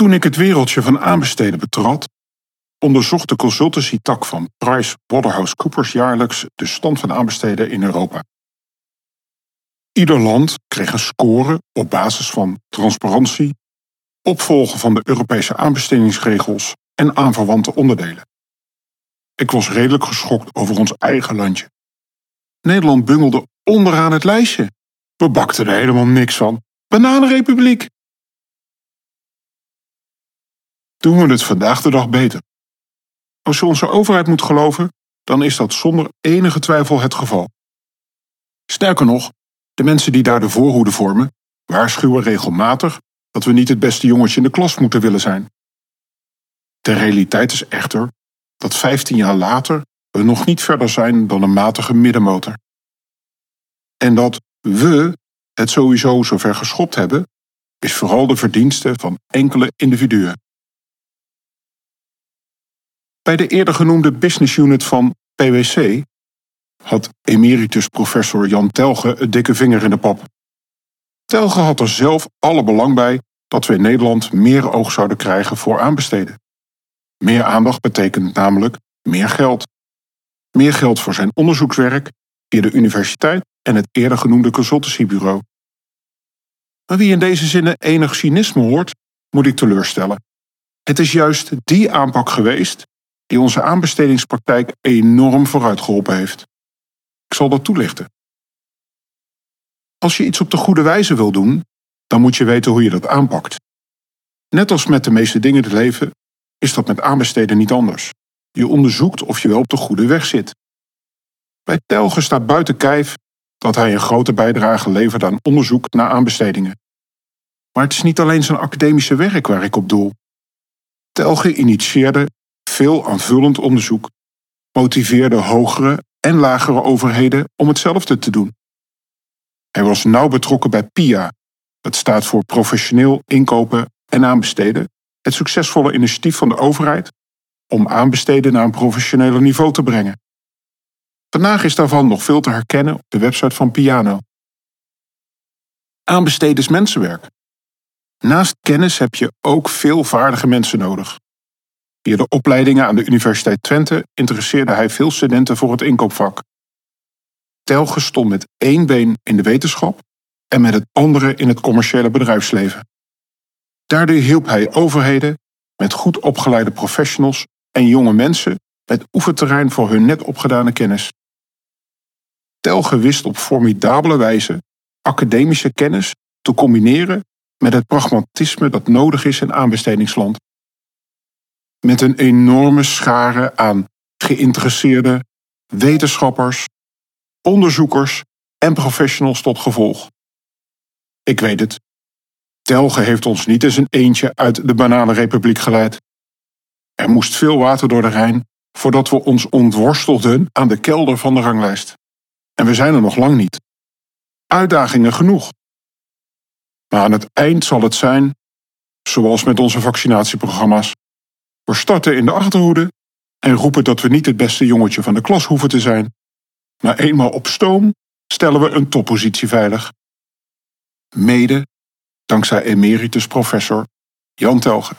Toen ik het wereldje van aanbesteden betrad, onderzocht de consultancy-tak van Price Waterhouse Coopers jaarlijks de stand van aanbesteden in Europa. Ieder land kreeg een score op basis van transparantie, opvolgen van de Europese aanbestedingsregels en aanverwante onderdelen. Ik was redelijk geschokt over ons eigen landje. Nederland bungelde onderaan het lijstje. We bakten er helemaal niks van. Bananenrepubliek. Doen we het vandaag de dag beter? Als je onze overheid moet geloven, dan is dat zonder enige twijfel het geval. Sterker nog, de mensen die daar de voorhoede vormen, waarschuwen regelmatig dat we niet het beste jongetje in de klas moeten willen zijn. De realiteit is echter dat 15 jaar later we nog niet verder zijn dan een matige middenmotor. En dat we het sowieso zover geschopt hebben, is vooral de verdienste van enkele individuen. Bij de eerder genoemde business unit van PwC had emeritus professor Jan Telge een dikke vinger in de pap. Telge had er zelf alle belang bij dat we in Nederland meer oog zouden krijgen voor aanbesteden. Meer aandacht betekent namelijk meer geld. Meer geld voor zijn onderzoekswerk de universiteit en het eerder genoemde consultancybureau. Maar wie in deze zinnen enig cynisme hoort, moet ik teleurstellen. Het is juist die aanpak geweest die onze aanbestedingspraktijk enorm vooruitgeholpen heeft. Ik zal dat toelichten. Als je iets op de goede wijze wil doen, dan moet je weten hoe je dat aanpakt. Net als met de meeste dingen in het leven is dat met aanbesteden niet anders. Je onderzoekt of je wel op de goede weg zit. Bij Telge staat buiten kijf dat hij een grote bijdrage levert aan onderzoek naar aanbestedingen. Maar het is niet alleen zijn academische werk waar ik op doel. Telge initieerde veel aanvullend onderzoek, motiveerde hogere en lagere overheden om hetzelfde te doen. Hij was nauw betrokken bij PIA, dat staat voor Professioneel Inkopen en Aanbesteden, het succesvolle initiatief van de overheid om aanbesteden naar een professionele niveau te brengen. Vandaag is daarvan nog veel te herkennen op de website van Piano. Aanbesteden is mensenwerk. Naast kennis heb je ook veel vaardige mensen nodig. Via de opleidingen aan de Universiteit Twente interesseerde hij veel studenten voor het inkoopvak. Telge stond met één been in de wetenschap en met het andere in het commerciële bedrijfsleven. Daardoor hielp hij overheden met goed opgeleide professionals en jonge mensen met oefenterrein voor hun net opgedane kennis. Telge wist op formidabele wijze academische kennis te combineren met het pragmatisme dat nodig is in aanbestedingsland. Met een enorme schare aan geïnteresseerde wetenschappers, onderzoekers en professionals tot gevolg. Ik weet het. Telge heeft ons niet eens een eentje uit de Bananenrepubliek geleid. Er moest veel water door de Rijn voordat we ons ontworstelden aan de kelder van de ranglijst. En we zijn er nog lang niet. Uitdagingen genoeg. Maar aan het eind zal het zijn, zoals met onze vaccinatieprogramma's. We starten in de achterhoede en roepen dat we niet het beste jongetje van de klas hoeven te zijn. Maar eenmaal op stoom stellen we een toppositie veilig. Mede dankzij emeritus professor Jan Telge.